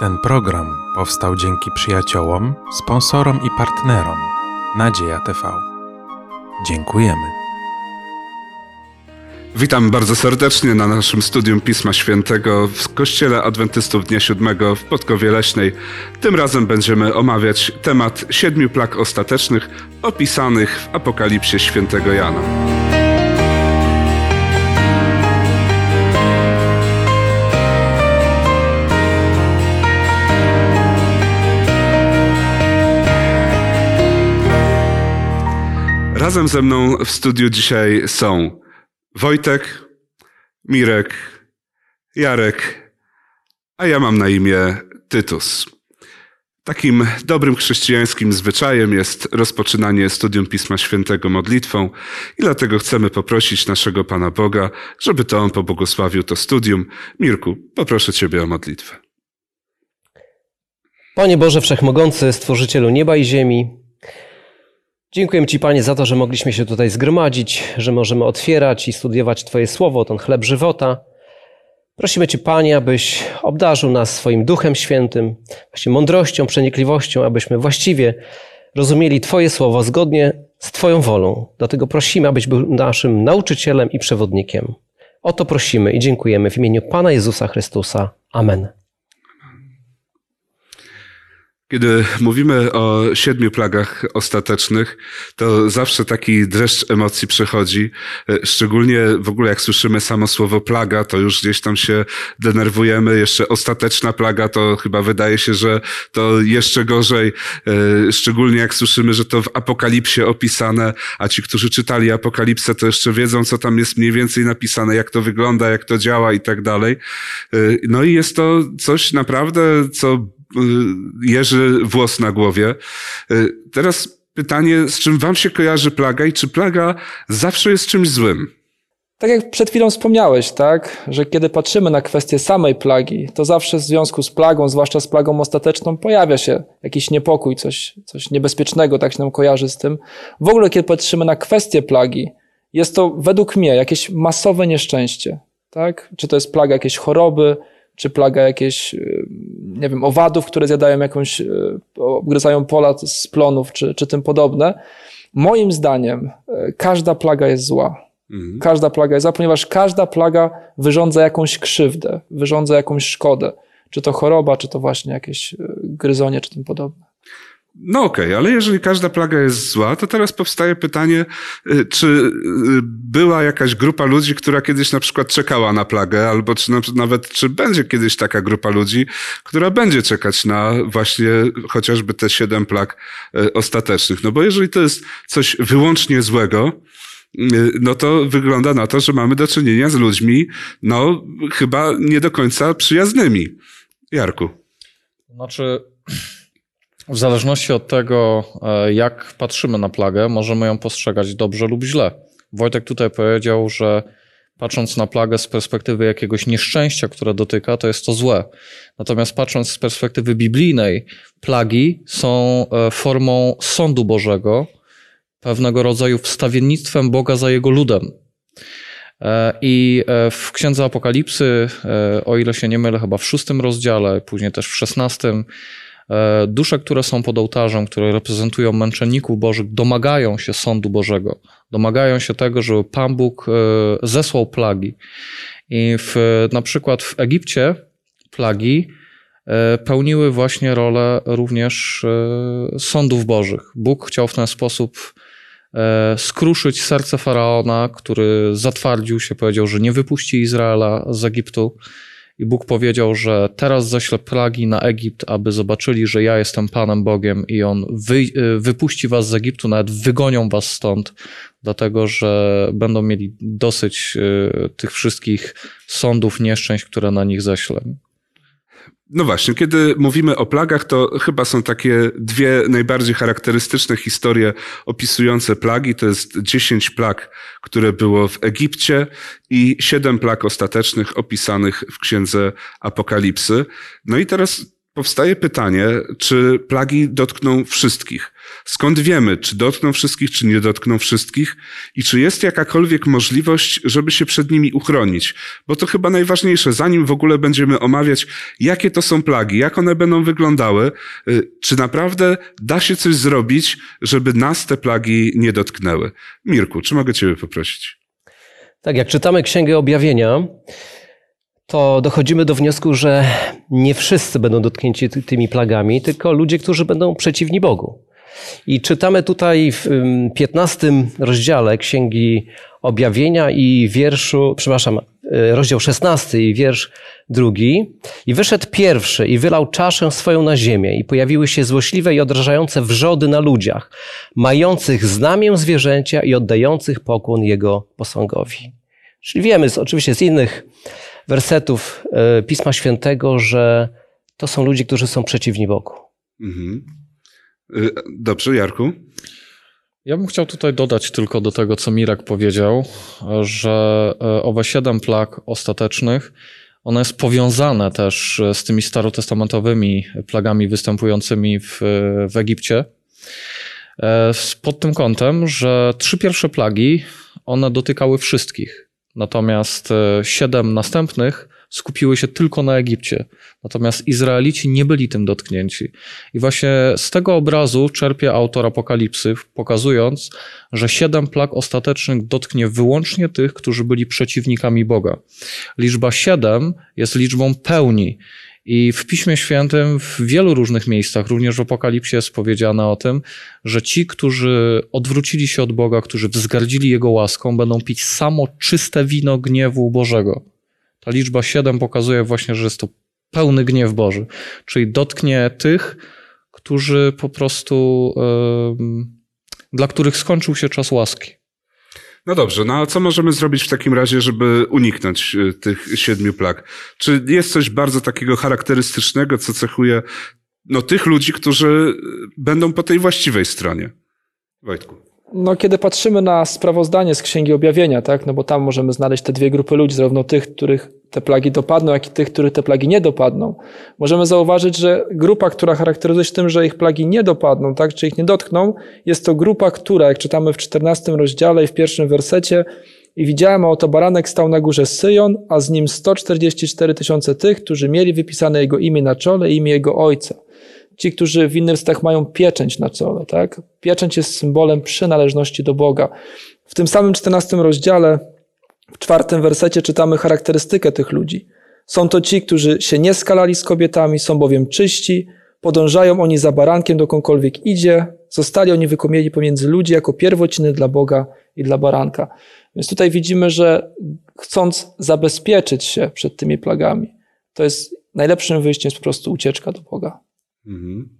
Ten program powstał dzięki przyjaciołom, sponsorom i partnerom Nadzieja TV. Dziękujemy. Witam bardzo serdecznie na naszym studium Pisma Świętego w Kościele Adwentystów Dnia Siódmego w Podkowie Leśnej. Tym razem będziemy omawiać temat siedmiu plag ostatecznych opisanych w Apokalipsie Świętego Jana. Razem ze mną w studiu dzisiaj są Wojtek, Mirek, Jarek, a ja mam na imię Tytus. Takim dobrym chrześcijańskim zwyczajem jest rozpoczynanie studium Pisma Świętego modlitwą i dlatego chcemy poprosić naszego Pana Boga, żeby to On pobłogosławił to studium. Mirku, poproszę Ciebie o modlitwę. Panie Boże Wszechmogący, Stworzycielu nieba i ziemi, dziękuję Ci Panie za to, że mogliśmy się tutaj zgromadzić, że możemy otwierać i studiować Twoje Słowo, ten chleb żywota. Prosimy Cię Panie, abyś obdarzył nas swoim Duchem Świętym, właśnie mądrością, przenikliwością, abyśmy właściwie rozumieli Twoje Słowo zgodnie z Twoją wolą. Dlatego prosimy, abyś był naszym nauczycielem i przewodnikiem. O to prosimy i dziękujemy w imieniu Pana Jezusa Chrystusa. Amen. Kiedy mówimy o siedmiu plagach ostatecznych, to zawsze taki dreszcz emocji przechodzi. Szczególnie w ogóle jak słyszymy samo słowo plaga, to już gdzieś tam się denerwujemy. Jeszcze ostateczna plaga, to chyba wydaje się, że to jeszcze gorzej. Szczególnie jak słyszymy, że to w Apokalipsie opisane, a ci, którzy czytali Apokalipsę, to jeszcze wiedzą, co tam jest mniej więcej napisane, jak to wygląda, jak to działa i tak dalej. No i jest to coś naprawdę, co jeży włos na głowie. Teraz pytanie, z czym wam się kojarzy plaga i czy plaga zawsze jest czymś złym? Tak jak przed chwilą wspomniałeś, tak, że kiedy patrzymy na kwestię samej plagi, to zawsze w związku z plagą, zwłaszcza z plagą ostateczną, pojawia się jakiś niepokój, coś, coś niebezpiecznego, tak się nam kojarzy z tym. W ogóle, kiedy patrzymy na kwestię plagi, jest to według mnie jakieś masowe nieszczęście, tak? Czy to jest plaga jakiejś choroby, czy plaga jakieś, nie wiem, owadów, które zjadają jakąś, obgryzają pola z plonów, czy, czy tym podobne. Moim zdaniem każda plaga jest zła. Mhm. Każda plaga jest zła, ponieważ każda plaga wyrządza jakąś krzywdę, wyrządza jakąś szkodę. Czy to choroba, czy to właśnie jakieś gryzonie, czy tym podobne. No okej, okay, ale jeżeli każda plaga jest zła, to teraz powstaje pytanie, czy była jakaś grupa ludzi, która kiedyś na przykład czekała na plagę, albo czy nawet czy będzie kiedyś taka grupa ludzi, która będzie czekać na właśnie chociażby te siedem plag ostatecznych. No bo jeżeli to jest coś wyłącznie złego, no to wygląda na to, że mamy do czynienia z ludźmi, no chyba nie do końca przyjaznymi. Jarku. Znaczy, w zależności od tego, jak patrzymy na plagę, możemy ją postrzegać dobrze lub źle. Wojtek tutaj powiedział, że patrząc na plagę z perspektywy jakiegoś nieszczęścia, które dotyka, to jest to złe. Natomiast patrząc z perspektywy biblijnej, plagi są formą sądu Bożego, pewnego rodzaju wstawiennictwem Boga za jego ludem. I w Księdze Apokalipsy, o ile się nie mylę, chyba w szóstym rozdziale, później też w szesnastym, dusze, które są pod ołtarzem, które reprezentują męczenników Bożych, domagają się sądu Bożego. Domagają się tego, żeby Pan Bóg zesłał plagi. I w, na przykład w Egipcie plagi pełniły właśnie rolę również sądów Bożych. Bóg chciał w ten sposób skruszyć serce faraona, który zatwardził się, powiedział, że nie wypuści Izraela z Egiptu. I Bóg powiedział, że teraz ześlę plagi na Egipt, aby zobaczyli, że ja jestem Panem Bogiem i On wy, wypuści was z Egiptu, nawet wygonią was stąd, dlatego że będą mieli dosyć tych wszystkich sądów, nieszczęść, które na nich ześlę. No właśnie, kiedy mówimy o plagach, to chyba są takie dwie najbardziej charakterystyczne historie opisujące plagi. To jest dziesięć plag, które było w Egipcie i siedem plag ostatecznych opisanych w księdze Apokalipsy. No i teraz powstaje pytanie, czy plagi dotkną wszystkich. Skąd wiemy, czy dotkną wszystkich, czy nie dotkną wszystkich i czy jest jakakolwiek możliwość, żeby się przed nimi uchronić? Bo to chyba najważniejsze, zanim w ogóle będziemy omawiać, jakie to są plagi, jak one będą wyglądały, y, czy naprawdę da się coś zrobić, żeby nas te plagi nie dotknęły. Mirku, czy mogę Ciebie poprosić? Tak, jak czytamy Księgę Objawienia, to dochodzimy do wniosku, że nie wszyscy będą dotknięci tymi plagami, tylko ludzie, którzy będą przeciwni Bogu. I czytamy tutaj w 15 rozdziale Księgi Objawienia i wierszu, przepraszam, e, rozdział 16 i wiersz drugi. I wyszedł pierwszy i wylał czaszę swoją na ziemię i pojawiły się złośliwe i odrażające wrzody na ludziach, mających znamię zwierzęcia i oddających pokłon jego posągowi. Czyli wiemy z, oczywiście z innych wersetów e, Pisma Świętego, że to są ludzie, którzy są przeciwni Bogu. Mhm. Y, dobrze, Jarku? Ja bym chciał tutaj dodać tylko do tego, co Mirek powiedział, że e, owe siedem plag ostatecznych, one jest powiązane też z tymi starotestamentowymi plagami występującymi w, w Egipcie. E, pod tym kątem, że trzy pierwsze plagi, one dotykały wszystkich. Natomiast e, siedem następnych skupiły się tylko na Egipcie. Natomiast Izraelici nie byli tym dotknięci. I właśnie z tego obrazu czerpie autor Apokalipsy, pokazując, że siedem plag ostatecznych dotknie wyłącznie tych, którzy byli przeciwnikami Boga. Liczba siedem jest liczbą pełni. I w Piśmie Świętym w wielu różnych miejscach, również w Apokalipsie jest powiedziane o tym, że ci, którzy odwrócili się od Boga, którzy wzgardzili Jego łaską, będą pić samo czyste wino gniewu Bożego. Ta liczba 7 pokazuje właśnie, że jest to pełny gniew Boży, czyli dotknie tych, którzy po prostu, yy, dla których skończył się czas łaski. No dobrze, no a co możemy zrobić w takim razie, żeby uniknąć e, tych siedmiu plag? Czy jest coś bardzo takiego charakterystycznego, co cechuje no, tych ludzi, którzy będą po tej właściwej stronie? Wojtku. No, kiedy patrzymy na sprawozdanie z Księgi Objawienia, tak, no bo tam możemy znaleźć te dwie grupy ludzi, zarówno tych, których te plagi dopadną, jak i tych, których te plagi nie dopadną, możemy zauważyć, że grupa, która charakteryzuje się tym, że ich plagi nie dopadną, tak, czy ich nie dotkną, jest to grupa, która, jak czytamy w 14 rozdziale i w pierwszym wersecie, i widziałem, a oto baranek stał na górze Syjon, a z nim 144 tysiące tych, którzy mieli wypisane jego imię na czole i imię jego ojca ci, którzy w innych stach mają pieczęć na czole. Tak? Pieczęć jest symbolem przynależności do Boga. W tym samym 14 rozdziale, w czwartym wersecie czytamy charakterystykę tych ludzi. Są to ci, którzy się nie skalali z kobietami, są bowiem czyści, podążają oni za barankiem, dokądkolwiek idzie, zostali oni wykomieni pomiędzy ludzi jako pierwociny dla Boga i dla baranka. Więc tutaj widzimy, że chcąc zabezpieczyć się przed tymi plagami, to jest najlepszym wyjściem jest po prostu ucieczka do Boga. Mhm.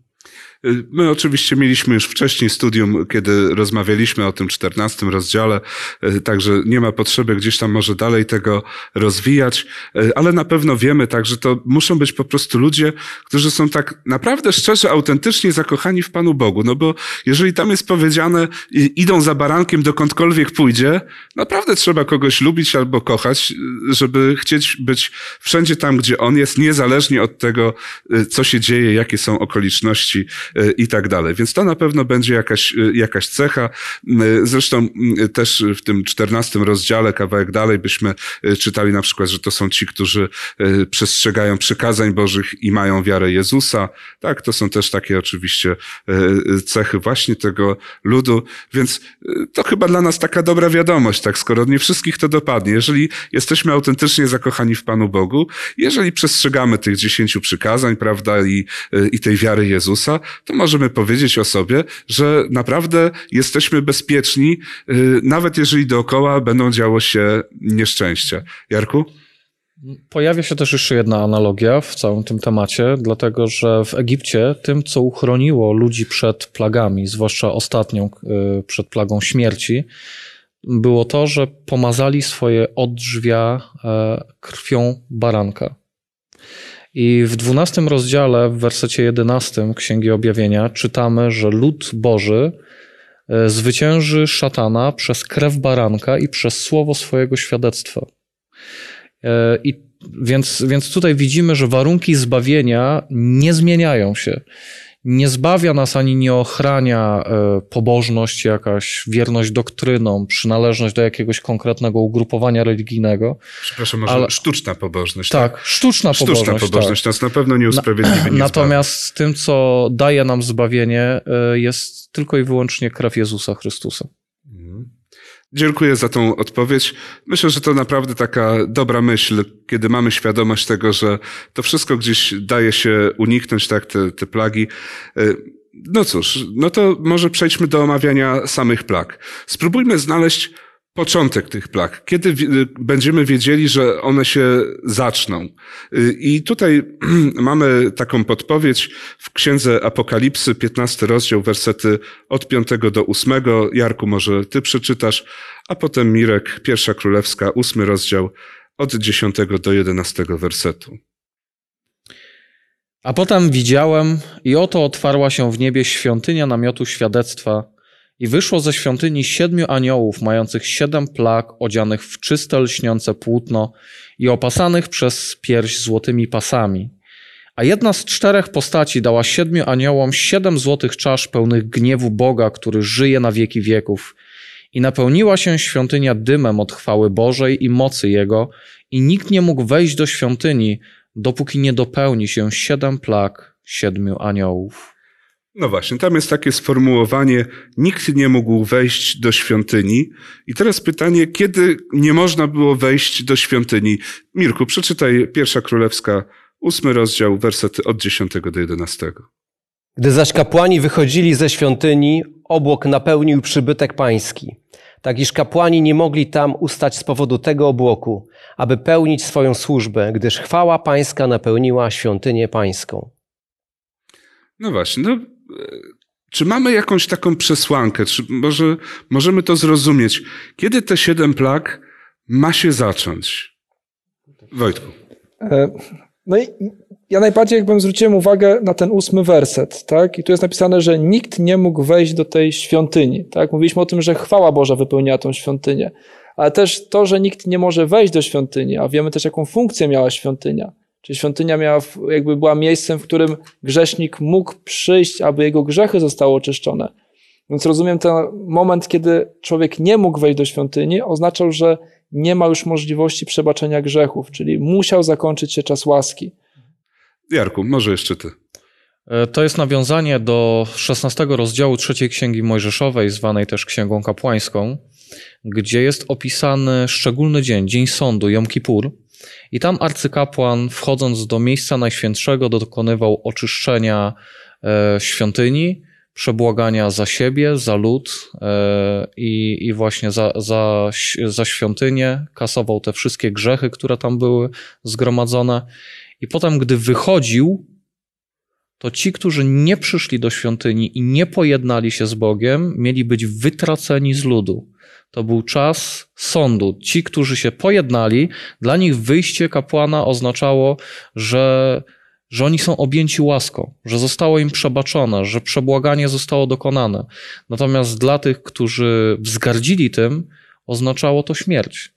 My oczywiście mieliśmy już wcześniej studium, kiedy rozmawialiśmy o tym czternastym rozdziale, e, także nie ma potrzeby gdzieś tam może dalej tego rozwijać, e, ale na pewno wiemy tak, że to muszą być po prostu ludzie, którzy są tak naprawdę szczerze, autentycznie zakochani w Panu Bogu. No bo jeżeli tam jest powiedziane, idą za barankiem dokądkolwiek pójdzie, naprawdę trzeba kogoś lubić albo kochać, e, żeby chcieć być wszędzie tam, gdzie On jest, niezależnie od tego, co się dzieje, jakie są okoliczności i tak dalej. Więc to na pewno będzie jakaś, jakaś cecha. Zresztą też w tym czternastym rozdziale, kawałek dalej, byśmy czytali na przykład, że to są ci, którzy przestrzegają przykazań Bożych i mają wiarę Jezusa. Tak, to są też takie oczywiście cechy właśnie tego ludu. Więc to chyba dla nas taka dobra wiadomość, tak, skoro nie wszystkich to dopadnie. Jeżeli jesteśmy autentycznie zakochani w Panu Bogu, jeżeli przestrzegamy tych dziesięciu przykazań, prawda, i, i tej wiary Jezusa, to możemy powiedzieć o sobie, że naprawdę jesteśmy bezpieczni, y, nawet jeżeli dookoła będą działo się nieszczęścia. Jarku? Pojawia się też jeszcze jedna analogia w całym tym temacie, dlatego że w Egipcie tym, co uchroniło ludzi przed plagami, zwłaszcza ostatnią, y, przed plagą śmierci, było to, że pomazali swoje odrzwia e, krwią baranka. I w dwunastym rozdziale, w wersecie jedenastym Księgi Objawienia czytamy, że lud Boży e, zwycięży szatana przez krew baranka i przez słowo swojego świadectwa. E, I Więc, więc tutaj widzimy, że warunki zbawienia nie zmieniają się. Nie zbawia nas ani nie ochrania e, pobożność, jakaś wierność doktrynom, przynależność do jakiegoś konkretnego ugrupowania religijnego. Przepraszam, może Ale- sztuczna pobożność. Tak, sztuczna, Sztuczna pobożność. pobożność tak. nas na pewno nie usprawiedliwi. nie Natomiast tym, co daje nam zbawienie, e, jest tylko i wyłącznie krew Jezusa Chrystusa. Dziękuję za tą odpowiedź. Myślę, że to naprawdę taka dobra myśl, kiedy mamy świadomość tego, że to wszystko gdzieś daje się uniknąć, tak, te, te plagi. Y, No cóż, no to może przejdźmy do omawiania samych plag. Spróbujmy znaleźć początek tych plag. Kiedy y, będziemy wiedzieli, że one się zaczną? Y, I tutaj mamy taką podpowiedź w Księdze Apokalipsy, 15 rozdział, wersety od 5 do 8. Jarku, może ty przeczytasz, a potem Mirek, pierwsza królewska, 8 rozdział, od 10 do 11 wersetu. A potem widziałem, i oto otwarła się w niebie świątynia namiotu świadectwa, i wyszło ze świątyni siedmiu aniołów, mających siedem plag, odzianych w czyste lśniące płótno i opasanych przez pierś złotymi pasami. A jedna z czterech postaci dała siedmiu aniołom siedem złotych czasz pełnych gniewu Boga, który żyje na wieki wieków. I napełniła się świątynia dymem od chwały Bożej i mocy Jego, i nikt nie mógł wejść do świątyni, dopóki nie dopełni się siedem plag siedmiu aniołów. No właśnie, tam jest takie sformułowanie, nikt nie mógł wejść do świątyni. I teraz pytanie, kiedy nie można było wejść do świątyni? Mirku, przeczytaj pierwsza królewska, ósmy rozdział, wersety od 10 do 11. Gdy zaś kapłani wychodzili ze świątyni, obłok napełnił przybytek pański, tak iż kapłani nie mogli tam ustać z powodu tego obłoku, aby pełnić swoją służbę, gdyż chwała pańska napełniła świątynię pańską. No właśnie, no, czy mamy jakąś taką przesłankę, czy może możemy to zrozumieć? Kiedy te siedem plag ma się zacząć? Wojtku. E, No i ja najbardziej jakbym zwróciłem uwagę na ten ósmy werset, tak? I tu jest napisane, że nikt nie mógł wejść do tej świątyni, tak? Mówiliśmy o tym, że chwała Boża wypełniała tą świątynię, ale też to, że nikt nie może wejść do świątyni, a wiemy też, jaką funkcję miała świątynia. Czyli świątynia miała, jakby była miejscem, w którym grzesznik mógł przyjść, aby jego grzechy zostały oczyszczone. Więc rozumiem ten moment, kiedy człowiek nie mógł wejść do świątyni, oznaczał, że nie ma już możliwości przebaczenia grzechów, czyli musiał zakończyć się czas łaski. Jarku, może jeszcze ty. E, To jest nawiązanie do 16 rozdziału trzeciej Księgi Mojżeszowej, zwanej też Księgą Kapłańską, gdzie jest opisany szczególny dzień, dzień sądu, Jom Kippur. I tam arcykapłan, wchodząc do miejsca najświętszego, dokonywał oczyszczenia e, świątyni, przebłagania za siebie, za lud e, i, i właśnie za, za, za świątynię, kasował te wszystkie grzechy, które tam były zgromadzone. I potem, gdy wychodził, to ci, którzy nie przyszli do świątyni i nie pojednali się z Bogiem, mieli być wytraceni z ludu. To był czas sądu. Ci, którzy się pojednali, dla nich wyjście kapłana oznaczało, że, że oni są objęci łaską, że zostało im przebaczone, że przebłaganie zostało dokonane. Natomiast dla tych, którzy wzgardzili tym, oznaczało to śmierć.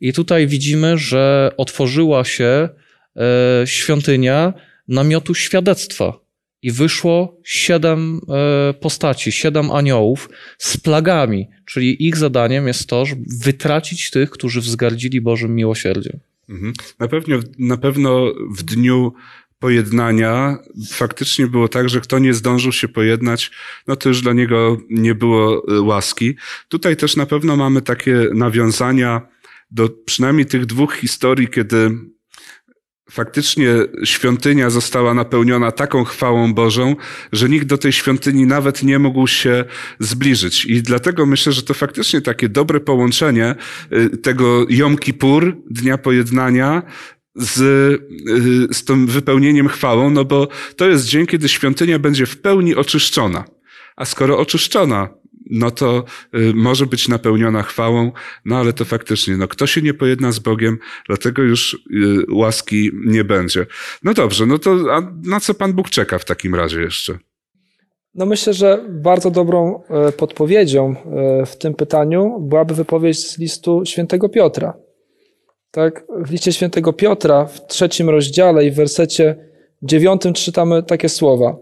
I tutaj widzimy, że otworzyła się e, świątynia namiotu świadectwa. I wyszło siedem e, postaci, siedem aniołów z plagami, czyli ich zadaniem jest to, żeby wytracić tych, którzy wzgardzili Bożym miłosierdziem. Mhm. Na, pewno, na pewno w dniu pojednania faktycznie było tak, że kto nie zdążył się pojednać, no to już dla niego nie było y, łaski. Tutaj też na pewno mamy takie nawiązania do przynajmniej tych dwóch historii, kiedy faktycznie świątynia została napełniona taką chwałą Bożą, że nikt do tej świątyni nawet nie mógł się zbliżyć. I dlatego myślę, że to faktycznie takie dobre połączenie y, tego Jom Kippur, Dnia Pojednania, z, y, z tym wypełnieniem chwałą, no bo to jest dzień, kiedy świątynia będzie w pełni oczyszczona. A skoro oczyszczona, no to y, może być napełniona chwałą, no ale to faktycznie, no kto się nie pojedna z Bogiem, dlatego już y, łaski nie będzie. No dobrze, no to na co Pan Bóg czeka w takim razie jeszcze? No myślę, że bardzo dobrą e, podpowiedzią e, w tym pytaniu byłaby wypowiedź z listu świętego Piotra. Tak? W liście świętego Piotra w trzecim rozdziale i w wersecie dziewiątym czytamy takie słowa.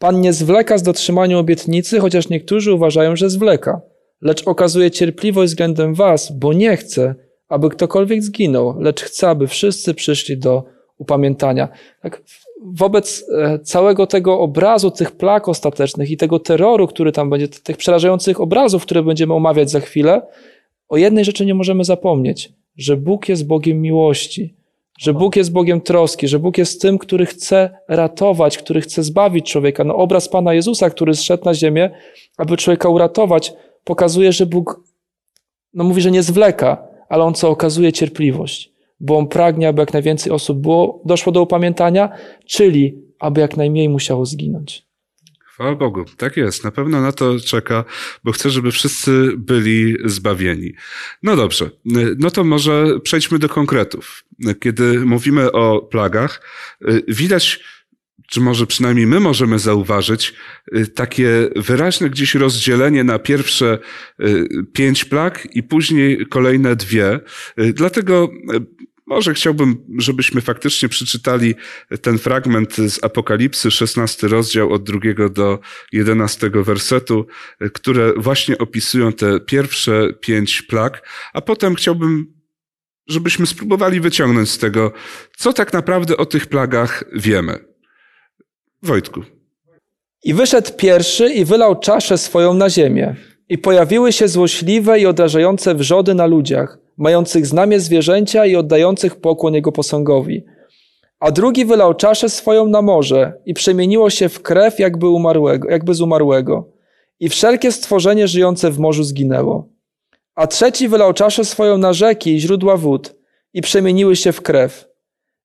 Pan nie zwleka z dotrzymaniem obietnicy, chociaż niektórzy uważają, że zwleka, lecz okazuje cierpliwość względem was, bo nie chce, aby ktokolwiek zginął, lecz chce, aby wszyscy przyszli do upamiętania. Tak? Wobec e, całego tego obrazu tych plag ostatecznych i tego terroru, który tam będzie, tych przerażających obrazów, które będziemy omawiać za chwilę, o jednej rzeczy nie możemy zapomnieć, że Bóg jest Bogiem miłości, że Bóg jest Bogiem troski, że Bóg jest tym, który chce ratować, który chce zbawić człowieka. No, obraz Pana Jezusa, który zszedł na ziemię, aby człowieka uratować, pokazuje, że Bóg, no mówi, że nie zwleka, ale On co okazuje cierpliwość, bo On pragnie, aby jak najwięcej osób było, doszło do upamiętania, czyli aby jak najmniej musiało zginąć. Chwała Bogu, tak jest. Na pewno na to czeka, bo chce, żeby wszyscy byli zbawieni. No dobrze, no to może przejdźmy do konkretów. Kiedy mówimy o plagach, widać, czy może przynajmniej my możemy zauważyć, takie wyraźne gdzieś rozdzielenie na pierwsze pięć plag i później kolejne dwie. Dlatego może chciałbym, żebyśmy faktycznie przeczytali ten fragment z Apokalipsy, 16 rozdział od drugiego do 11 wersetu, które właśnie opisują te pierwsze pięć plag, a potem chciałbym, żebyśmy spróbowali wyciągnąć z tego, co tak naprawdę o tych plagach wiemy. Wojtku. I wyszedł pierwszy i wylał czaszę swoją na ziemię. I pojawiły się złośliwe i odrażające wrzody na ludziach mających znamie zwierzęcia i oddających pokłon jego posągowi. A drugi wylał czaszę swoją na morze i przemieniło się w krew jakby, umarłego, jakby z umarłego. I wszelkie stworzenie żyjące w morzu zginęło. A trzeci wylał czaszę swoją na rzeki i źródła wód i przemieniły się w krew.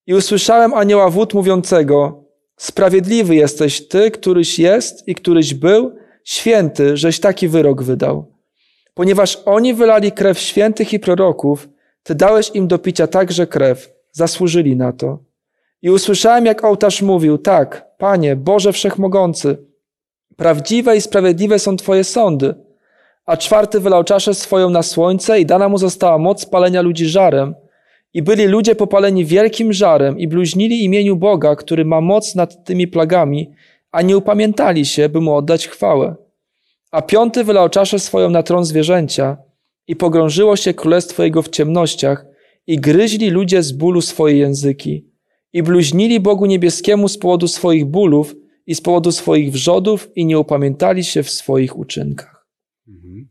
I usłyszałem anioła wód mówiącego, Sprawiedliwy jesteś Ty, któryś jest i któryś był, święty, żeś taki wyrok wydał. Ponieważ oni wylali krew świętych i proroków, Ty dałeś im do picia także krew. Zasłużyli na to. I usłyszałem, jak ołtarz mówił, tak, Panie, Boże Wszechmogący, prawdziwe i sprawiedliwe są Twoje sądy. A czwarty wylał czaszę swoją na słońce i dana mu została moc palenia ludzi żarem. I byli ludzie popaleni wielkim żarem i bluźnili imieniu Boga, który ma moc nad tymi plagami, a nie upamiętali się, by mu oddać chwałę. A piąty wylał czaszę swoją na tron zwierzęcia i pogrążyło się królestwo jego w ciemnościach i gryźli ludzie z bólu swoje języki i bluźnili Bogu niebieskiemu z powodu swoich bólów i z powodu swoich wrzodów i nie upamiętali się w swoich uczynkach. Mhm.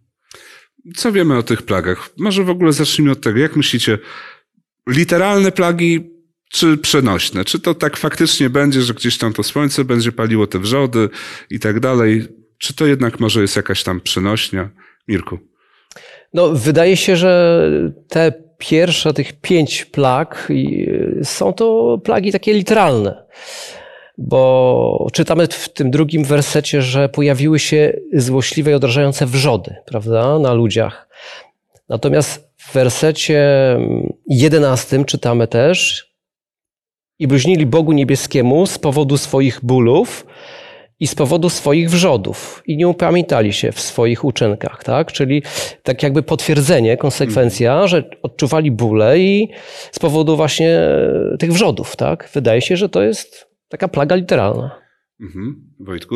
Co wiemy o tych plagach? Może w ogóle zacznijmy od tego. Jak myślicie, literalne plagi czy przenośne? Czy to tak faktycznie będzie, że gdzieś tam to słońce będzie paliło te wrzody i tak dalej? Czy to jednak może jest jakaś tam przenośnia? Mirku. No, wydaje się, że te pierwsze tych pięć plag są to plagi takie literalne. Bo czytamy w tym drugim wersecie, że pojawiły się złośliwe i odrażające wrzody, prawda, na ludziach. Natomiast w wersecie jedenastym czytamy też i bluźnili Bogu niebieskiemu z powodu swoich bólów, i z powodu swoich wrzodów i nie upamiętali się w swoich uczynkach, tak? Czyli tak jakby potwierdzenie, konsekwencja, mhm. że odczuwali bóle i z powodu właśnie e, tych wrzodów, tak? Wydaje się, że to jest taka plaga literalna. Mhm. Wojtku?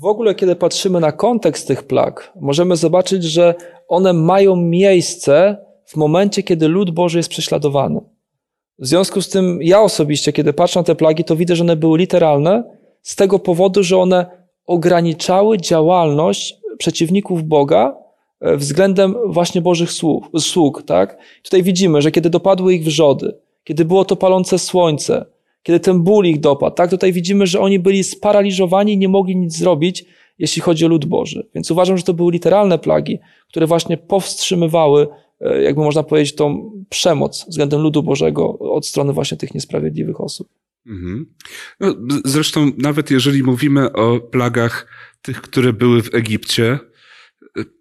W ogóle, kiedy patrzymy na kontekst tych plag, możemy zobaczyć, że one mają miejsce w momencie, kiedy lud Boży jest prześladowany. W związku z tym, ja osobiście, kiedy patrzę na te plagi, to widzę, że one były literalne, z tego powodu, że one ograniczały działalność przeciwników Boga e, względem właśnie Bożych sług. sług tak? Tutaj widzimy, że kiedy dopadły ich wrzody, kiedy było to palące słońce, kiedy ten ból ich dopadł, tak? tutaj widzimy, że oni byli sparaliżowani i nie mogli nic zrobić, jeśli chodzi o lud Boży. Więc uważam, że to były literalne plagi, które właśnie powstrzymywały, e, jakby można powiedzieć, tą przemoc względem ludu Bożego od strony właśnie tych niesprawiedliwych osób. Mhm. No, zresztą, nawet jeżeli mówimy o plagach tych, które były w Egipcie,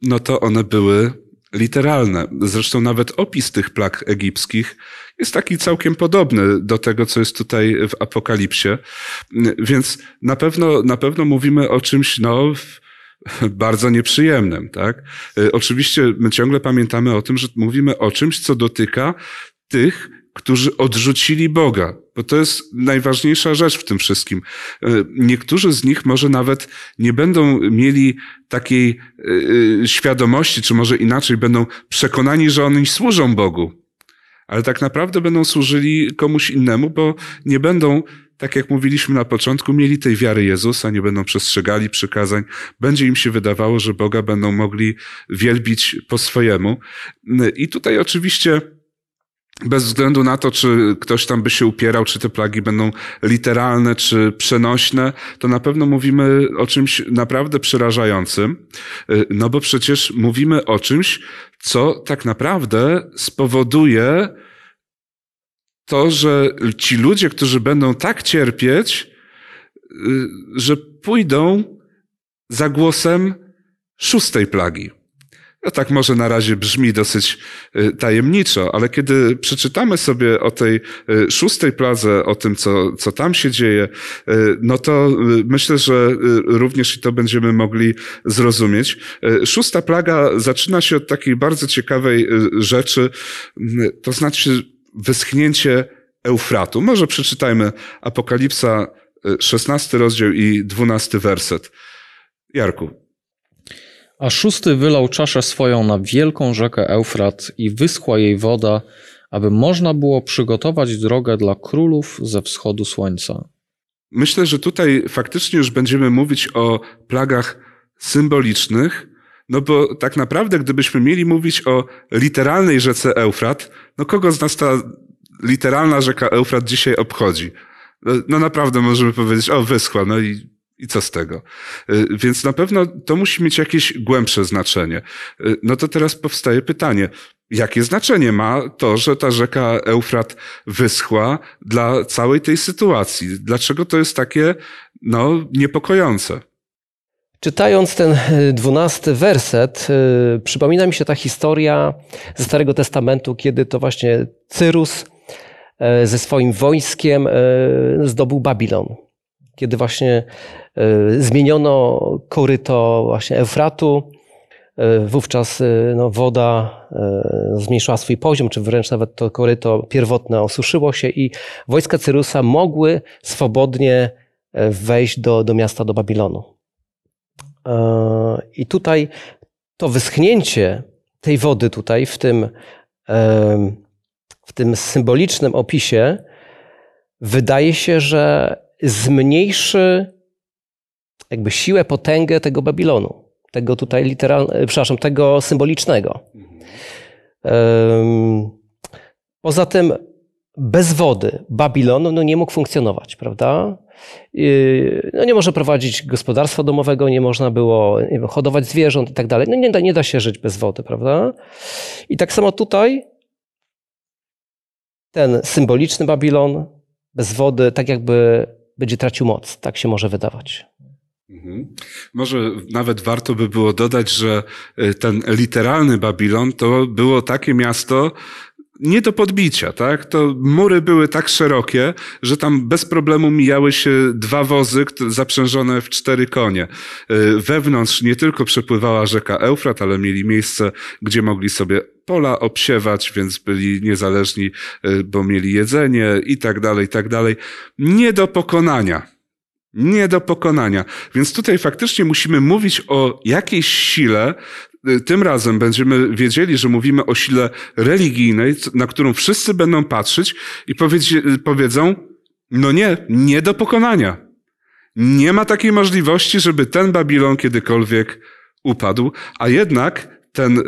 no to one były literalne. Zresztą nawet opis tych plag egipskich jest taki całkiem podobny do tego, co jest tutaj w Apokalipsie. Więc na pewno, na pewno mówimy o czymś, no, bardzo nieprzyjemnym, tak? Oczywiście my ciągle pamiętamy o tym, że mówimy o czymś, co dotyka tych, którzy odrzucili Boga, bo to jest najważniejsza rzecz w tym wszystkim. E, niektórzy z nich może nawet nie będą mieli takiej e, świadomości, czy może inaczej będą przekonani, że oni służą Bogu, ale tak naprawdę będą służyli komuś innemu, bo nie będą tak jak mówiliśmy na początku, mieli tej wiary Jezusa, nie będą przestrzegali przykazań, będzie im się wydawało, że Boga będą mogli wielbić po swojemu. I tutaj oczywiście bez względu na to, czy ktoś tam by się upierał, czy te plagi będą literalne, czy przenośne, to na pewno mówimy o czymś naprawdę przerażającym, no bo przecież mówimy o czymś, co tak naprawdę spowoduje to, że ci ludzie, którzy będą tak cierpieć, y, że pójdą za głosem szóstej plagi. No tak może na razie brzmi dosyć y, tajemniczo, ale kiedy przeczytamy sobie o tej y, szóstej pladze, o tym, co, co tam się dzieje, no to myślę, że również i to będziemy mogli zrozumieć. Szósta plaga zaczyna się od takiej bardzo ciekawej rzeczy, to znaczy wyschnięcie Eufratu. Może przeczytajmy Apokalipsa 16 rozdział i 12 werset. Jarku. A szósty wylał czaszę swoją na wielką rzekę Eufrat i wyschła jej woda, aby można było przygotować drogę dla królów ze wschodu słońca. Myślę, że tutaj faktycznie już będziemy mówić o plagach symbolicznych, no bo tak naprawdę, gdybyśmy mieli mówić o literalnej rzece Eufrat, no kogo z nas ta literalna rzeka Eufrat dzisiaj obchodzi? No, no naprawdę możemy powiedzieć, o wyschła, no i, i co z tego? Y, więc na pewno to musi mieć jakieś głębsze znaczenie. Y, no to teraz powstaje pytanie, jakie znaczenie ma to, że ta rzeka Eufrat wyschła dla całej tej sytuacji? Dlaczego to jest takie, no, niepokojące? Czytając ten e, dwunasty werset, przypomina mi się ta historia ze Starego Testamentu, kiedy to właśnie Cyrus ze swoim wojskiem zdobył Babilon. Kiedy właśnie zmieniono koryto właśnie Eufratu, wówczas no, woda zmniejszyła swój poziom, czy wręcz nawet to koryto pierwotne osuszyło się i wojska Cyrusa mogły swobodnie wejść do, do miasta, do Babilonu. I tutaj to wyschnięcie tej wody tutaj w tym, w tym symbolicznym opisie wydaje się, że zmniejszy jakby siłę, potęgę tego Babilonu. Tego tutaj literalnego, przepraszam, tego symbolicznego. Poza tym bez wody Babilon no, nie mógł funkcjonować, prawda? No, nie może prowadzić gospodarstwa domowego, nie można było nie wiem, hodować zwierząt i tak dalej. No, nie, da, nie da się żyć bez wody, prawda? I tak samo tutaj ten symboliczny Babilon bez wody tak jakby będzie tracił moc. Tak się może wydawać. Mhm. Może nawet warto by było dodać, że y, ten literalny Babilon to było takie miasto, nie do podbicia, tak? To mury były tak szerokie, że tam bez problemu mijały się dwa wozy zaprzężone w cztery konie. Y, wewnątrz nie tylko przepływała rzeka Eufrat, ale mieli miejsce, gdzie mogli sobie pola obsiewać, więc byli niezależni, y, bo mieli jedzenie i tak dalej, i tak dalej. Nie do pokonania. Nie do pokonania. Więc tutaj faktycznie musimy mówić o jakiejś sile, tym razem będziemy wiedzieli, że mówimy o sile religijnej, na którą wszyscy będą patrzeć i y, powiedzą, no nie, nie do pokonania. Nie ma takiej możliwości, żeby ten Babilon kiedykolwiek upadł, a jednak ten y,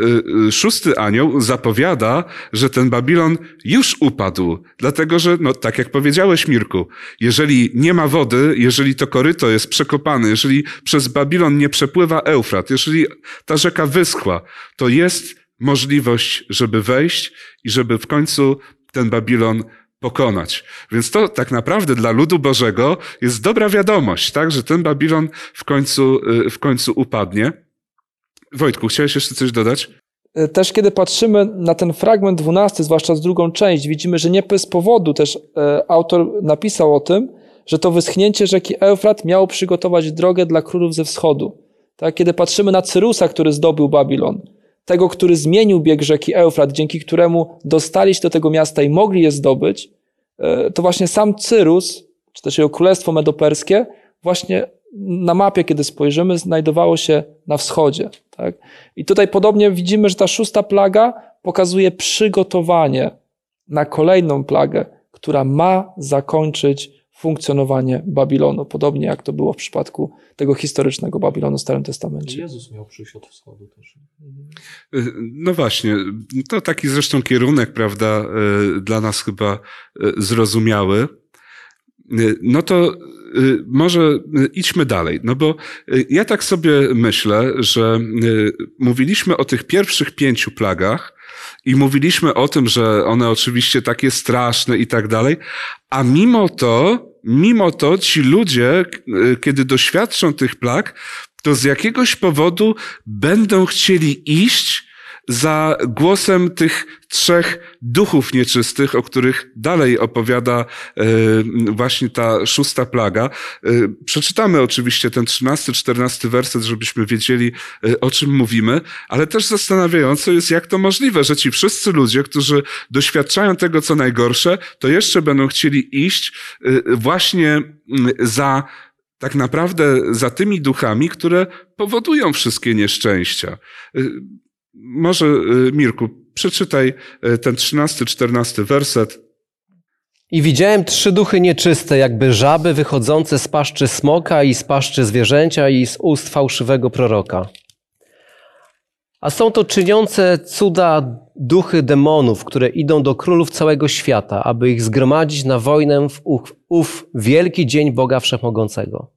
y, szósty anioł zapowiada, że ten Babilon już upadł. Dlatego, że, no, tak jak powiedziałeś, Mirku, jeżeli nie ma wody, jeżeli to koryto jest przekopane, jeżeli przez Babilon nie przepływa Eufrat, jeżeli ta rzeka wyschła, to jest możliwość, żeby wejść i żeby w końcu ten Babilon pokonać. Więc to tak naprawdę dla ludu Bożego jest dobra wiadomość, tak, że ten Babilon w końcu, y, w końcu upadnie. Wojtku, chciałeś jeszcze coś dodać? E, też kiedy patrzymy na ten fragment dwunasty, zwłaszcza z drugą część, widzimy, że nie bez powodu też e, autor napisał o tym, że to wyschnięcie rzeki Eufrat miało przygotować drogę dla królów ze wschodu. Tak, kiedy patrzymy na Cyrusa, który zdobył Babilon, tego, który zmienił bieg rzeki Eufrat, dzięki któremu dostali się do tego miasta i mogli je zdobyć, e, to właśnie sam Cyrus, czy też jego królestwo medoperskie, właśnie na mapie, kiedy spojrzymy, znajdowało się na wschodzie. Tak? I tutaj podobnie widzimy, że ta szósta plaga pokazuje przygotowanie na kolejną plagę, która ma zakończyć funkcjonowanie Babilonu, podobnie jak to było w przypadku tego historycznego Babilonu w Starym Testamencie. Jezus miał przyjść od wschodu też. No właśnie, to taki zresztą kierunek, prawda, y, dla nas chyba y, zrozumiały. Y, No to może y, idźmy dalej, no bo y, ja tak sobie myślę, że y, mówiliśmy o tych pierwszych pięciu plagach i mówiliśmy o tym, że one oczywiście takie straszne i tak dalej, a mimo to, mimo to ci ludzie, y, kiedy doświadczą tych plag, to z jakiegoś powodu będą chcieli iść za głosem tych trzech duchów nieczystych, o których dalej opowiada e, właśnie ta szósta plaga. E, Przeczytamy oczywiście ten trzynasty, czternasty werset, żebyśmy wiedzieli, e, o czym mówimy, ale też zastanawiające jest, jak to możliwe, że ci wszyscy ludzie, którzy doświadczają tego, co najgorsze, to jeszcze będą chcieli iść właśnie za tak naprawdę za tymi duchami, które powodują wszystkie nieszczęścia. Może, y, Mirku, przeczytaj y, ten 13-14 werset. I widziałem trzy duchy nieczyste, jakby żaby wychodzące z paszczy smoka i z paszczy zwierzęcia i z ust fałszywego proroka. A są to czyniące cuda duchy demonów, które idą do królów całego świata, aby ich zgromadzić na wojnę w ów, ów wielki dzień Boga Wszechmogącego.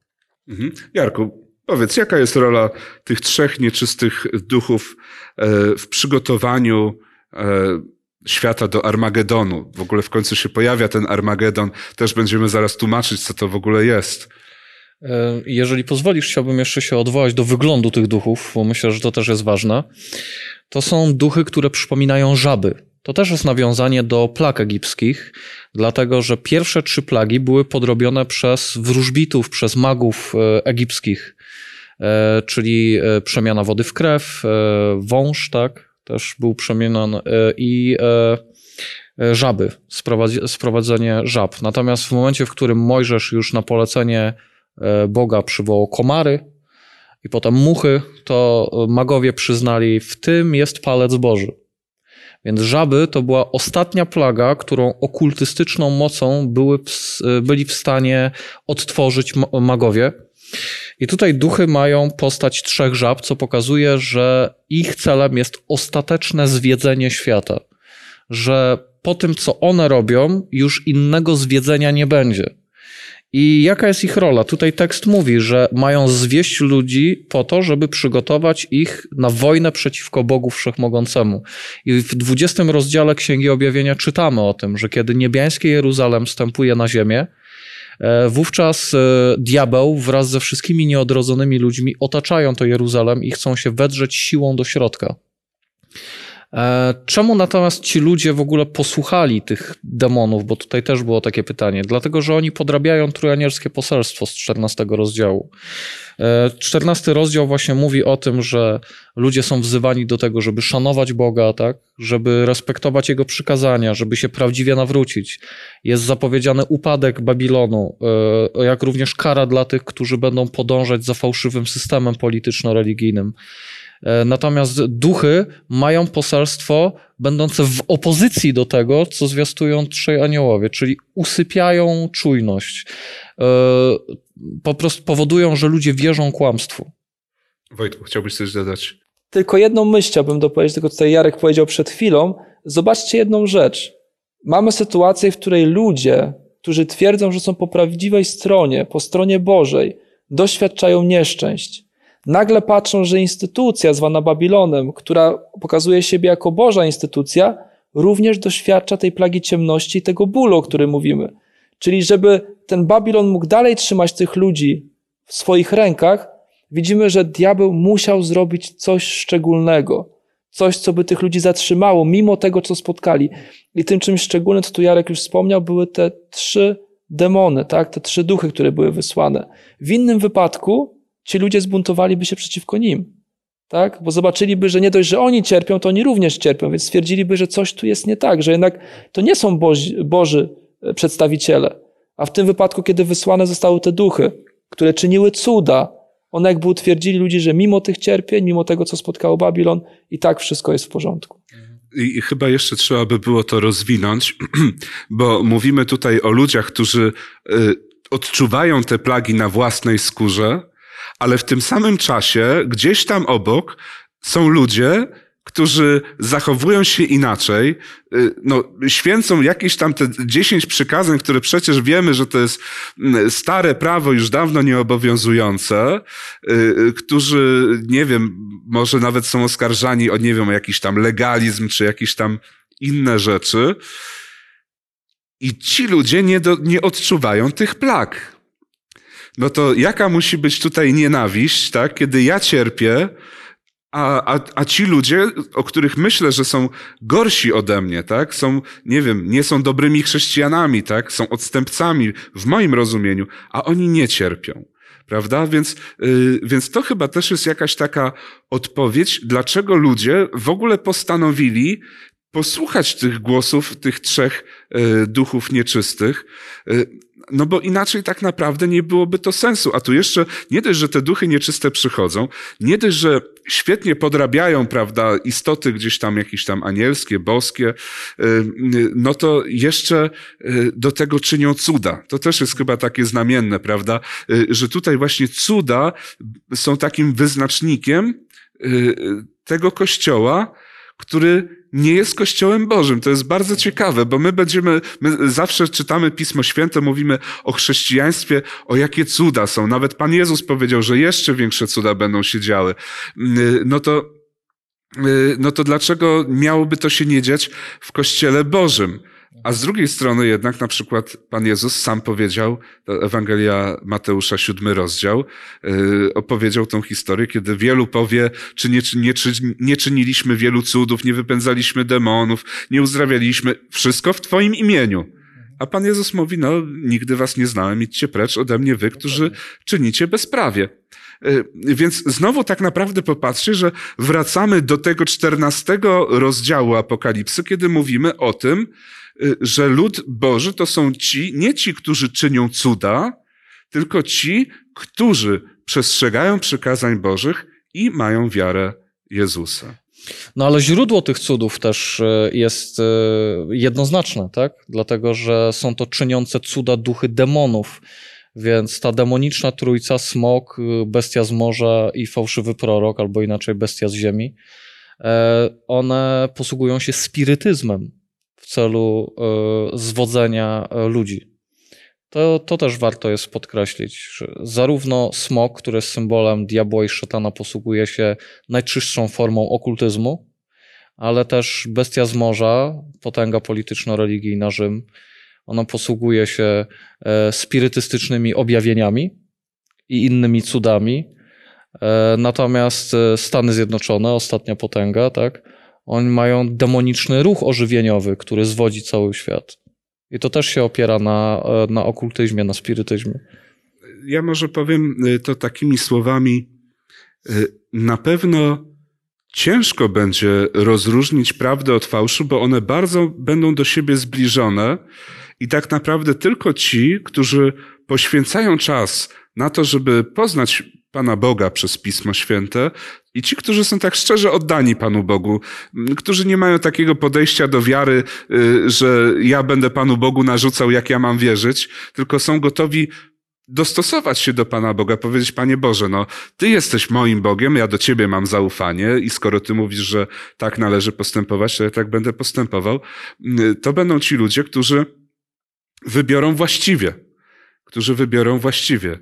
Mhm. Jarku, powiedz, jaka jest rola tych trzech nieczystych duchów e, w przygotowaniu e, świata do Armagedonu? W ogóle w końcu się pojawia ten Armagedon. Też będziemy zaraz tłumaczyć, co to w ogóle jest. E, Jeżeli pozwolisz, chciałbym jeszcze się odwołać do wyglądu tych duchów, bo myślę, że to też jest ważne. To są duchy, które przypominają żaby. To też jest nawiązanie do plag egipskich, dlatego że pierwsze trzy plagi były podrobione przez wróżbitów, przez magów e, egipskich, E, czyli e, przemiana wody w krew, wąż, tak, też był przemieniony i żaby, sprowadzenie żab. Natomiast w momencie, w którym Mojżesz już na polecenie Boga przywołał komary i potem muchy, to magowie przyznali, w tym jest palec Boży. Więc żaby to była ostatnia plaga, którą okultystyczną mocą były, byli w stanie odtworzyć ma- magowie. I tutaj duchy mają postać trzech żab, co pokazuje, że ich celem jest ostateczne zwiedzenie świata. Że po tym, co one robią, już innego zwiedzenia nie będzie. I jaka jest ich rola? Tutaj tekst mówi, że mają zwieść ludzi po to, żeby przygotować ich na wojnę przeciwko Bogu Wszechmogącemu. I w 20 rozdziale Księgi Objawienia czytamy o tym, że kiedy niebiańskie Jeruzalem wstępuje na ziemię, E, Wówczas e, diabeł wraz ze wszystkimi nieodrodzonymi ludźmi otaczają to Jeruzalem i chcą się wedrzeć siłą do środka. E, Czemu natomiast ci ludzie w ogóle posłuchali tych demonów? Bo tutaj też było takie pytanie. Dlatego, że oni podrabiają trojanierskie poselstwo z 14 rozdziału. E, 14 rozdział właśnie mówi o tym, że ludzie są wzywani do tego, żeby szanować Boga, tak? żeby respektować Jego przykazania, żeby się prawdziwie nawrócić. Jest zapowiedziany upadek Babilonu, e, jak również kara dla tych, którzy będą podążać za fałszywym systemem polityczno-religijnym. E, Natomiast duchy mają poselstwo będące w opozycji do tego, co zwiastują trzej aniołowie, czyli usypiają czujność. E, Po prostu powodują, że ludzie wierzą kłamstwu. Wojtku, chciałbyś coś dodać? Tylko jedną myśl chciałbym dopowiedzieć, tylko tutaj Jarek powiedział przed chwilą. Zobaczcie jedną rzecz. Mamy sytuację, w której ludzie, którzy twierdzą, że są po prawdziwej stronie, po stronie Bożej, doświadczają nieszczęść. Nagle patrzą, że instytucja zwana Babilonem, która pokazuje siebie jako Boża instytucja, również doświadcza tej plagi ciemności i tego bólu, o którym mówimy. Czyli żeby ten Babilon mógł dalej trzymać tych ludzi w swoich rękach, widzimy, że diabeł musiał zrobić coś szczególnego. Coś, co by tych ludzi zatrzymało, mimo tego, co spotkali. I tym czymś szczególnym, co tu Jarek już wspomniał, były te trzy demony, tak? te trzy duchy, które były wysłane. W innym wypadku ci ludzie zbuntowaliby się przeciwko nim. tak? Bo zobaczyliby, że nie dość, że oni cierpią, to oni również cierpią, więc stwierdziliby, że coś tu jest nie tak, że jednak to nie są Boży e, przedstawiciele. A w tym wypadku, kiedy wysłane zostały te duchy, które czyniły cuda, one jakby utwierdzili ludzi, że mimo tych cierpień, mimo tego, co spotkało Babilon, i tak wszystko jest w porządku. I, chyba jeszcze trzeba by było to rozwinąć, bo mówimy tutaj o ludziach, którzy y, odczuwają te plagi na własnej skórze, ale w tym samym czasie gdzieś tam obok są ludzie, którzy zachowują się inaczej, y, no, święcą jakieś tam te dziesięć przykazań, które przecież wiemy, że to jest mm, stare prawo, już dawno nieobowiązujące, y, y, którzy, nie wiem, może nawet są oskarżani o, nie wiem, o jakiś tam legalizm, czy jakieś tam inne rzeczy. I ci ludzie nie, do, nie odczuwają tych plag. No to jaka musi być tutaj nienawiść, tak? Kiedy ja cierpię, a, a, a ci ludzie, o których myślę, że są gorsi ode mnie, tak? Są, nie wiem, nie są dobrymi chrześcijanami, tak? Są odstępcami w moim rozumieniu, a oni nie cierpią. Prawda? Więc, yy, więc to chyba też jest jakaś taka odpowiedź, dlaczego ludzie w ogóle postanowili posłuchać tych głosów tych trzech yy, duchów nieczystych. No bo inaczej tak naprawdę nie byłoby to sensu. A tu jeszcze nie dość, że te duchy nieczyste przychodzą, nie dość, że świetnie podrabiają, prawda, istoty gdzieś tam jakieś tam anielskie, boskie, y, no to jeszcze y, do tego czynią cuda. To też jest chyba takie znamienne, prawda, y, że tutaj właśnie cuda są takim wyznacznikiem tego kościoła, który nie jest Kościołem Bożym. To jest bardzo ciekawe, bo my będziemy, my zawsze czytamy Pismo Święte, mówimy o chrześcijaństwie, o jakie cuda są. Nawet Pan Jezus powiedział, że jeszcze większe cuda będą się działy. No to, no to dlaczego miałoby to się nie dziać w Kościele Bożym? A z drugiej strony jednak na przykład Pan Jezus sam powiedział, Ewangelia Mateusza, siódmy rozdział, yy, opowiedział tą historię, kiedy wielu powie, czy nie, nie, czy nie czyniliśmy wielu cudów, nie wypędzaliśmy demonów, nie uzdrawialiśmy, wszystko w Twoim imieniu. A Pan Jezus mówi, no nigdy was nie znałem, idźcie precz ode mnie wy, którzy czynicie bezprawie. Yy, więc znowu tak naprawdę popatrzcie, że wracamy do tego czternastego rozdziału Apokalipsy, kiedy mówimy o tym, Y, że lud Boży to są ci, nie ci, którzy czynią cuda, tylko ci, którzy przestrzegają przykazań Bożych i mają wiarę Jezusa. No ale źródło tych cudów też y, jest y, jednoznaczne, tak? Dlatego, że są to czyniące cuda duchy demonów. Więc ta demoniczna trójca, smok, bestia z morza i fałszywy prorok, albo inaczej bestia z ziemi, e, one posługują się spirytyzmem celu e, zwodzenia e, ludzi. To, to też warto jest podkreślić, że zarówno smok, który jest symbolem diabła i szatana, posługuje się najczystszą formą okultyzmu, ale też bestia z morza, potęga polityczno-religijna Rzym, ona posługuje się e, spirytystycznymi objawieniami i innymi cudami. Natomiast Stany Zjednoczone, ostatnia potęga, tak, oni mają demoniczny ruch ożywieniowy, który zwodzi cały świat. I to też się opiera na, na okultyzmie, na spirytyzmie. Ja może powiem y, to takimi słowami. Y, na pewno ciężko będzie rozróżnić prawdę od fałszu, bo one bardzo będą do siebie zbliżone i tak naprawdę tylko ci, którzy poświęcają czas na to, żeby poznać Pana Boga przez Pismo Święte. I ci, którzy są tak szczerze oddani Panu Bogu, którzy nie mają takiego podejścia do wiary, y, że ja będę Panu Bogu narzucał, jak ja mam wierzyć, tylko są gotowi dostosować się do Pana Boga, powiedzieć, Panie Boże, no, Ty jesteś moim Bogiem, ja do Ciebie mam zaufanie i skoro Ty mówisz, że tak należy postępować, to ja tak będę postępował, y, to będą ci ludzie, którzy wybiorą właściwie którzy wybiorą właściwie. Y,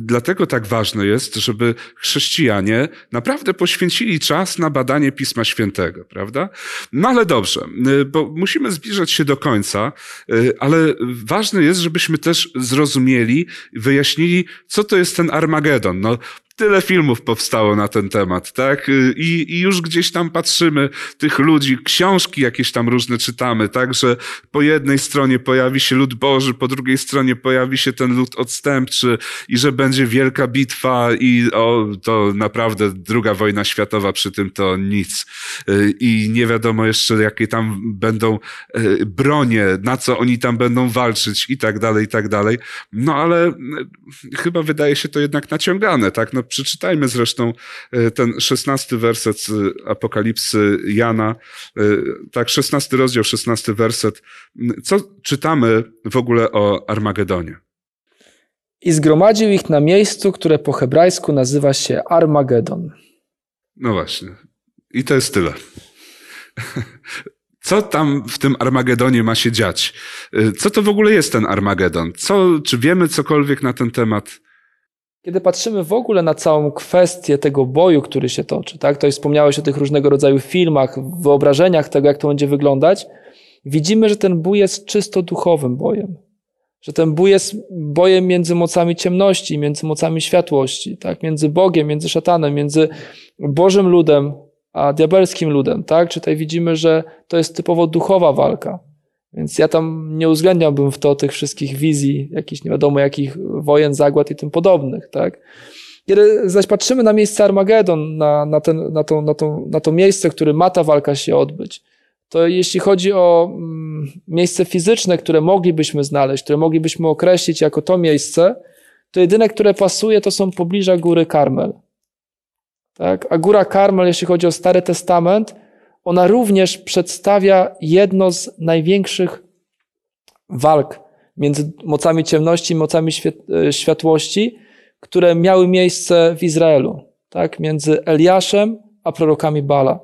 dlatego tak ważne jest, żeby chrześcijanie naprawdę poświęcili czas na badanie Pisma Świętego, prawda? No ale dobrze, y, bo musimy zbliżać się do końca, y, ale ważne jest, żebyśmy też zrozumieli, wyjaśnili, co to jest ten Armagedon. No, tyle filmów powstało na ten temat, tak? I, I już gdzieś tam patrzymy tych ludzi, książki jakieś tam różne czytamy, tak? Że po jednej stronie pojawi się lud Boży, po drugiej stronie pojawi się ten lud odstępczy i że będzie wielka bitwa i o, to naprawdę druga wojna światowa przy tym to nic. I nie wiadomo jeszcze, jakie tam będą e, bronie, na co oni tam będą walczyć i tak dalej, i tak dalej. No ale chyba wydaje się to jednak naciągane, tak? No przeczytajmy zresztą e, ten szesnasty werset Apokalipsy Jana, tak, szesnasty rozdział, szesnasty werset. Co czytamy w ogóle o Armagedonie? I zgromadził ich na miejscu, które po hebrajsku nazywa się Armagedon. No właśnie. I to jest tyle. Co tam w tym Armagedonie ma się dziać? Co to w ogóle jest ten Armagedon? Co, czy wiemy cokolwiek na ten temat? Kiedy patrzymy w ogóle na całą kwestię tego boju, który się toczy, tak? To wspomniałeś o tych różnego rodzaju filmach, wyobrażeniach tego, jak to będzie wyglądać, widzimy, że ten bój jest czysto duchowym bojem. Że ten bój jest bojem między mocami ciemności, między mocami światłości, tak? Między Bogiem, między szatanem, między Bożym ludem, a diabelskim ludem, tak? Czy tutaj widzimy, że to jest typowo duchowa walka. Więc ja tam nie uwzględniałbym w to tych wszystkich wizji, jakichś nie wiadomo jakich wojen, zagład i tym podobnych, tak? Kiedy zaś patrzymy na miejsce Armagedon, na, na, ten, na, to, na, to, na to miejsce, w którym ma ta walka się odbyć, to jeśli chodzi o mm, miejsce fizyczne, które moglibyśmy znaleźć, które moglibyśmy określić jako to miejsce, to jedyne, które pasuje, to są pobliża góry Karmel. Tak? A Góra Karmel, jeśli chodzi o Stary Testament, ona również przedstawia jedno z największych walk między mocami ciemności i mocami e, światłości, które miały miejsce w Izraelu, tak? między Eliaszem a prorokami Bala.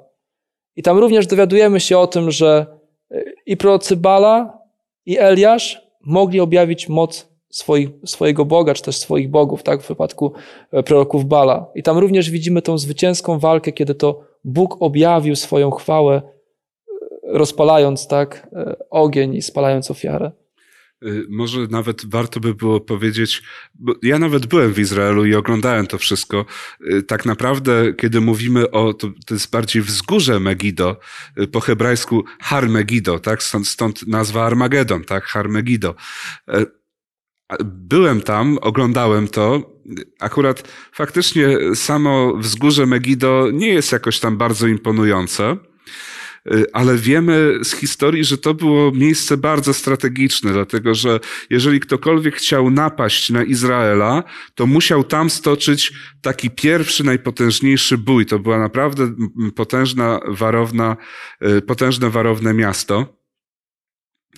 I tam również dowiadujemy się o tym, że e, i prorocy Bala, i Eliasz mogli objawić moc swoich, swojego Boga, czy też swoich bogów, tak, w przypadku e, proroków Bala. I tam również widzimy tą zwycięską walkę, kiedy to Bóg objawił swoją chwałę, e, rozpalając tak e, ogień i spalając ofiarę. Może nawet warto by było powiedzieć, bo ja nawet byłem w Izraelu i oglądałem to wszystko. Tak naprawdę, kiedy mówimy o, to, to jest bardziej wzgórze Megido, po hebrajsku Har Megido, tak? Stąd, stąd nazwa Armagedon, tak? Har Megido. Byłem tam, oglądałem to. Akurat faktycznie samo wzgórze Megido nie jest jakoś tam bardzo imponujące, ale wiemy z historii, że to było miejsce bardzo strategiczne, dlatego że jeżeli ktokolwiek chciał napaść na Izraela, to musiał tam stoczyć taki pierwszy, najpotężniejszy bój. To była naprawdę potężna, warowna, potężne, warowne miasto.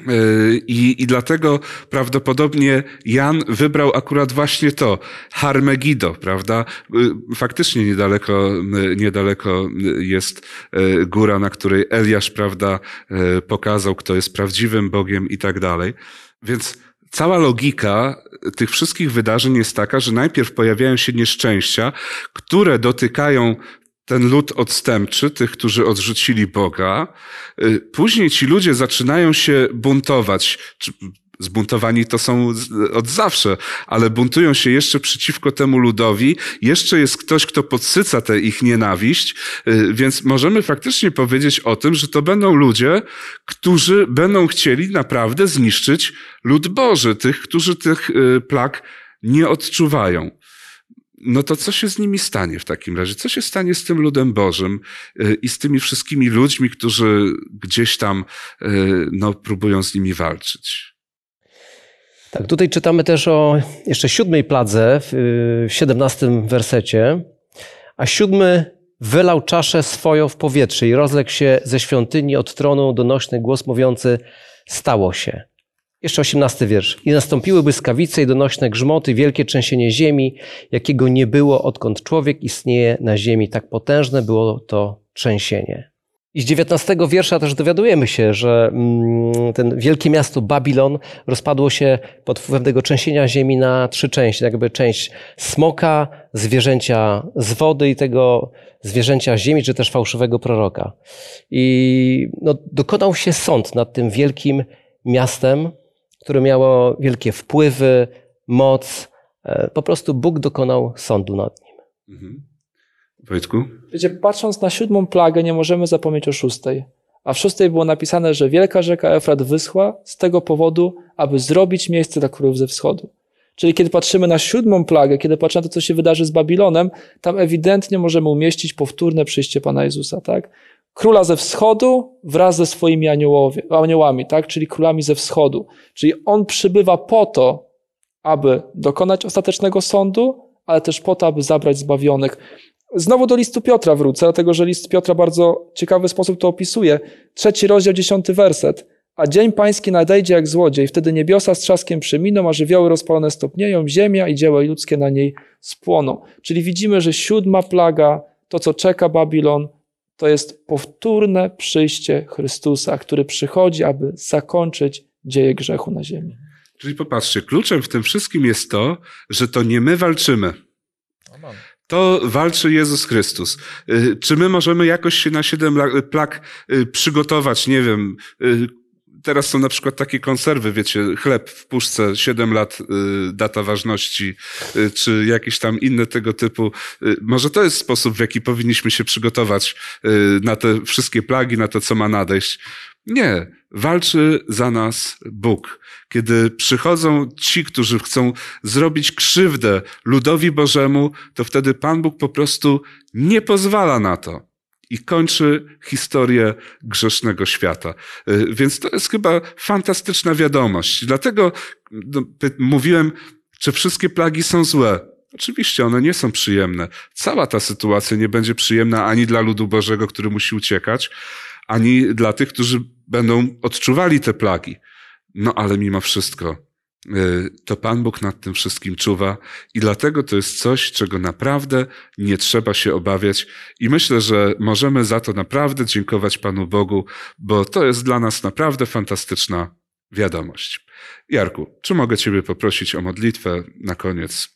Yy, I, I dlatego prawdopodobnie Jan wybrał akurat właśnie to, Harmegido, prawda? Yy, faktycznie niedaleko, yy, niedaleko jest góra, na której Eliasz, prawda, pokazał, kto jest prawdziwym Bogiem i tak dalej. Więc cała logika tych wszystkich wydarzeń jest taka, że najpierw pojawiają się nieszczęścia, które dotykają ten lud odstępczy, tych, którzy odrzucili Boga. Y, później ci ludzie zaczynają się buntować. Zbuntowani to są od zawsze, ale buntują się jeszcze przeciwko temu ludowi. Jeszcze jest ktoś, kto podsyca tę ich nienawiść, y, więc możemy faktycznie powiedzieć o tym, że to będą ludzie, którzy będą chcieli naprawdę zniszczyć lud Boży, tych, którzy tych y, plag nie odczuwają no to co się z nimi stanie w takim razie? Co się stanie z tym ludem Bożym y, i z tymi wszystkimi ludźmi, którzy gdzieś tam y, no, próbują z nimi walczyć? Tak, tutaj czytamy też o jeszcze siódmej pladze w siedemnastym wersecie. A siódmy wylał czaszę swoją w powietrze i rozległ się ze świątyni od tronu donośny głos mówiący stało się. Jeszcze osiemnasty wiersz. I nastąpiły błyskawice i donośne grzmoty, wielkie trzęsienie ziemi, jakiego nie było, odkąd człowiek istnieje na ziemi. Tak potężne było to trzęsienie. I z dziewiętnastego wiersza też dowiadujemy się, że mm, ten wielkie miasto Babilon rozpadło się pod wpływem tego trzęsienia ziemi na trzy części. Tak jakby część smoka, zwierzęcia z wody i tego zwierzęcia ziemi, czy też fałszywego proroka. I no, dokonał się sąd nad tym wielkim miastem, które miało wielkie wpływy, moc. E, po prostu Bóg dokonał sądu nad nim. Mhm. Wojtku? Wiecie, patrząc na siódmą plagę, nie możemy zapomnieć o szóstej. A w szóstej było napisane, że wielka rzeka Efrat wyschła z tego powodu, aby zrobić miejsce dla królów ze wschodu. Czyli kiedy patrzymy na siódmą plagę, kiedy patrzymy na to, co się wydarzy z Babilonem, tam ewidentnie możemy umieścić powtórne przyjście Pana Jezusa, tak? Króla ze wschodu wraz ze swoimi aniołowie, aniołami, tak? Czyli królami ze wschodu. Czyli on przybywa po to, aby dokonać ostatecznego sądu, ale też po to, aby zabrać zbawionych. Znowu do listu Piotra wrócę, dlatego że list Piotra bardzo ciekawy sposób to opisuje. Trzeci rozdział, dziesiąty werset. A dzień pański nadejdzie jak złodziej, wtedy niebiosa z trzaskiem przeminą, a żywioły rozpalone stopnieją, ziemia i dzieła ludzkie na niej spłoną. Czyli widzimy, że siódma plaga, to co czeka Babilon, to jest powtórne przyjście Chrystusa, który przychodzi, aby zakończyć dzieje grzechu na ziemi. Czyli popatrzcie, kluczem w tym wszystkim jest to, że to nie my walczymy. Amen. To walczy Jezus Chrystus. Y, Czy my możemy jakoś się na siedem la- plag y, przygotować? Nie wiem. Teraz są na przykład takie konserwy, wiecie, chleb w puszce, 7 lat y, data ważności, y, czy jakieś tam inne tego typu. y, Może to jest sposób, w jaki powinniśmy się przygotować na te wszystkie plagi, na to, co ma nadejść. Nie, walczy za nas Bóg. Kiedy przychodzą ci, którzy chcą zrobić krzywdę ludowi Bożemu, to wtedy Pan Bóg po prostu nie pozwala na to i kończy historię grzesznego świata. Y, Więc to jest chyba fantastyczna wiadomość. Dlatego no, mówiłem, czy wszystkie plagi są złe. Oczywiście one nie są przyjemne. Cała ta sytuacja nie będzie przyjemna ani dla ludu Bożego, który musi uciekać, ani dla tych, którzy będą odczuwali te plagi. No ale mimo wszystko, to Pan Bóg nad tym wszystkim czuwa i dlatego to jest coś, czego naprawdę nie trzeba się obawiać i myślę, że możemy za to naprawdę dziękować Panu Bogu, bo to jest dla nas naprawdę fantastyczna wiadomość. Jarku, czy mogę Ciebie poprosić o modlitwę na koniec?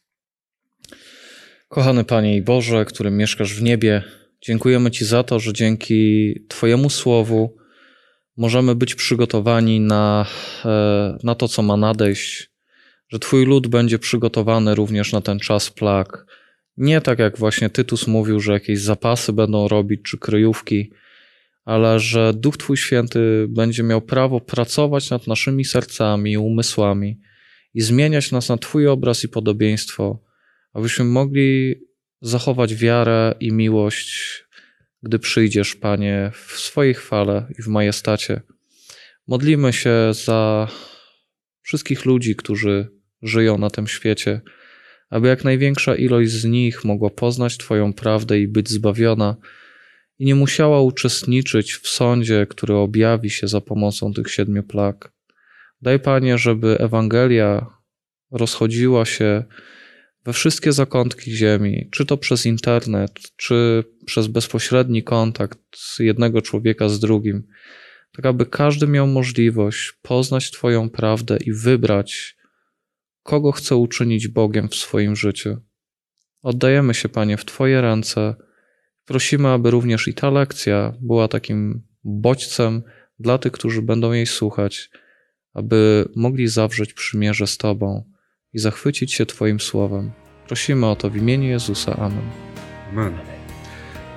Kochany Panie i Boże, którym mieszkasz w niebie, dziękujemy Ci za to, że dzięki Twojemu Słowu możemy być przygotowani na, e, na to, co ma nadejść, że Twój lud będzie przygotowany również na ten czas plag. Nie tak jak właśnie Tytus mówił, że jakieś zapasy będą robić czy kryjówki, ale że Duch Twój Święty będzie miał prawo pracować nad naszymi sercami, umysłami i zmieniać nas na Twój obraz i podobieństwo, abyśmy mogli zachować wiarę i miłość, gdy przyjdziesz, Panie, w swojej chwale i w majestacie. Modlimy się za wszystkich ludzi, którzy żyją na tym świecie, aby jak największa ilość z nich mogła poznać Twoją prawdę i być zbawiona i nie musiała uczestniczyć w sądzie, który objawi się za pomocą tych siedmiu plag. Daj, Panie, żeby Ewangelia rozchodziła się we wszystkie zakątki ziemi, czy to przez internet, czy przez bezpośredni kontakt jednego człowieka z drugim, tak aby każdy miał możliwość poznać Twoją prawdę i wybrać, kogo chce uczynić Bogiem w swoim życiu. Oddajemy się, Panie, w Twoje ręce. Prosimy, aby również i ta lekcja była takim bodźcem dla tych, którzy będą jej słuchać, aby mogli zawrzeć przymierze z Tobą i zachwycić się Twoim słowem. Prosimy o to w imieniu Jezusa. Amen. Amen.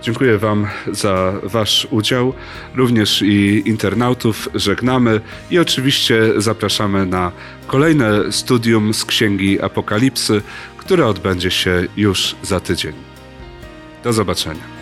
Dziękuję Wam za Wasz udział, również i internautów żegnamy i oczywiście zapraszamy na kolejne studium z Księgi Apokalipsy, które odbędzie się już za tydzień. Do zobaczenia.